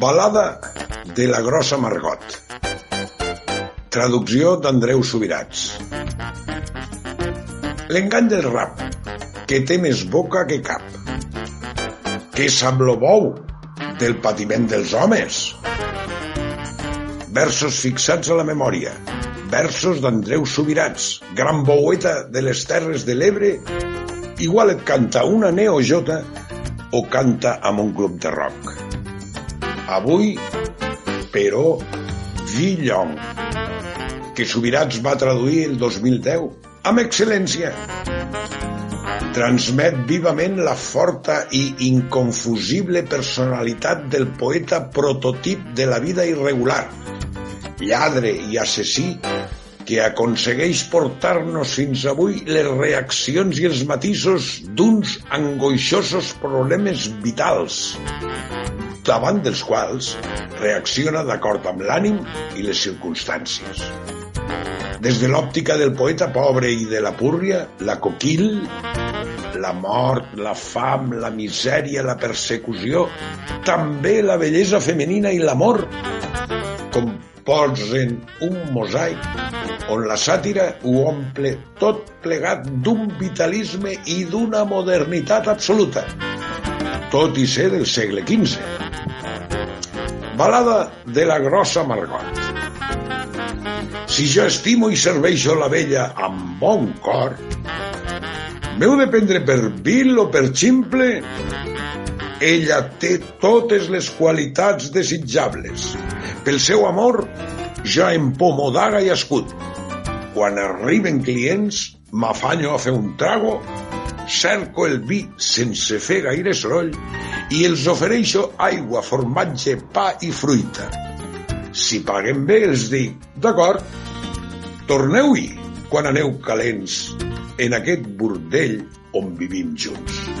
Balada de la grossa Margot. Traducció d'Andreu Subirats. L'engany del rap, que té més boca que cap. Que sap lo bou del patiment dels homes. Versos fixats a la memòria. Versos d'Andreu Subirats, gran boueta de les Terres de l'Ebre. Igual et canta una neojota o canta amb un grup de rock. Avui, però, Villon, que Subirats va traduir el 2010 amb excel·lència. Transmet vivament la forta i inconfusible personalitat del poeta prototip de la vida irregular, lladre i assassí que aconsegueix portar-nos fins avui les reaccions i els matisos d'uns angoixosos problemes vitals, davant dels quals reacciona d'acord amb l'ànim i les circumstàncies. Des de l'òptica del poeta pobre i de la púrria, la coquil, la mort, la fam, la misèria, la persecució, també la bellesa femenina i l'amor, composen un mosaic on la sàtira ho omple tot plegat d'un vitalisme i d'una modernitat absoluta, tot i ser del segle XV. Balada de la grossa Margot. Si jo estimo i serveixo la vella amb bon cor, m'heu de prendre per vil o per ximple, ella té totes les qualitats desitjables. Pel seu amor, jo empomo daga i escut. Quan arriben clients, m'afanyo a fer un trago, cerco el vi sense fer gaire soroll i els ofereixo aigua, formatge, pa i fruita. Si paguen bé, els dic, d'acord, torneu-hi quan aneu calents en aquest bordell on vivim junts.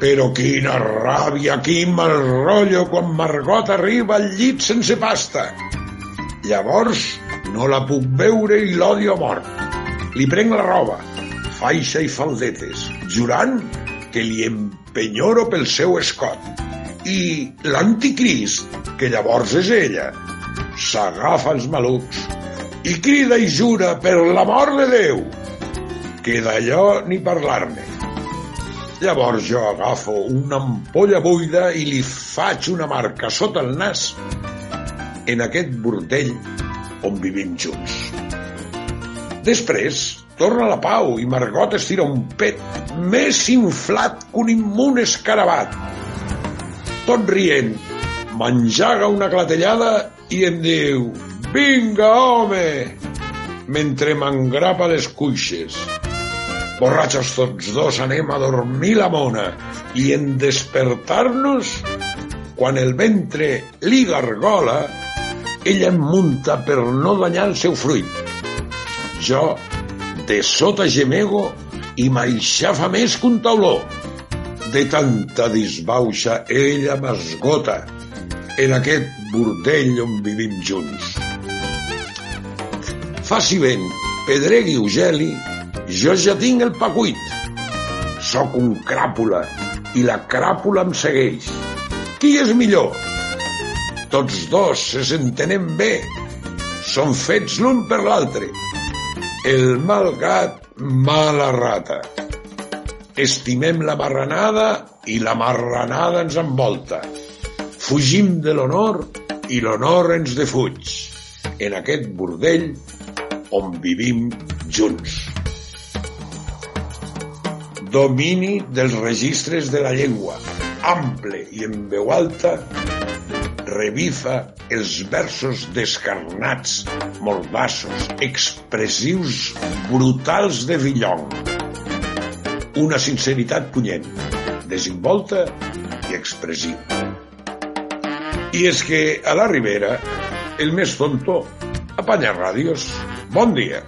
Però quina ràbia, quin mal rotllo quan Margot arriba al llit sense pasta. Llavors no la puc veure i l'odio mort. Li prenc la roba, faixa i faldetes, jurant que li empenyoro pel seu escot. I l'anticrist, que llavors és ella, s'agafa els malucs i crida i jura per l'amor de Déu que d'allò ni parlar-ne. Llavors jo agafo una ampolla buida i li faig una marca sota el nas en aquest bordell on vivim junts. Després torna la pau i Margot estira un pet més inflat que un immun escarabat. Tot rient, m'enjaga una clatellada i em diu «Vinga, home!» mentre m'engrapa les cuixes. Borratxos tots dos anem a dormir la mona i en despertar-nos, quan el ventre li gargola, ella em munta per no danyar el seu fruit. Jo, de sota gemego i m'aixafa més que un tauló. De tanta disbauxa ella m'esgota en aquest bordell on vivim junts. Faci vent, pedregui geli, jo ja tinc el pa cuit. Soc un cràpula i la cràpula em segueix. Qui és millor? Tots dos se s'entenem bé. Són fets l'un per l'altre. El mal gat, mala rata. Estimem la marranada i la marranada ens envolta. Fugim de l'honor i l'honor ens defuig. En aquest bordell on vivim junts. Domini dels registres de la llengua, ample i en veu alta, revifa els versos descarnats, mordassos, expressius, brutals de Villon. Una sinceritat punyent, desinvolta i expressiva. I és que a la Ribera, el més tonto apanya ràdios. Bon dia.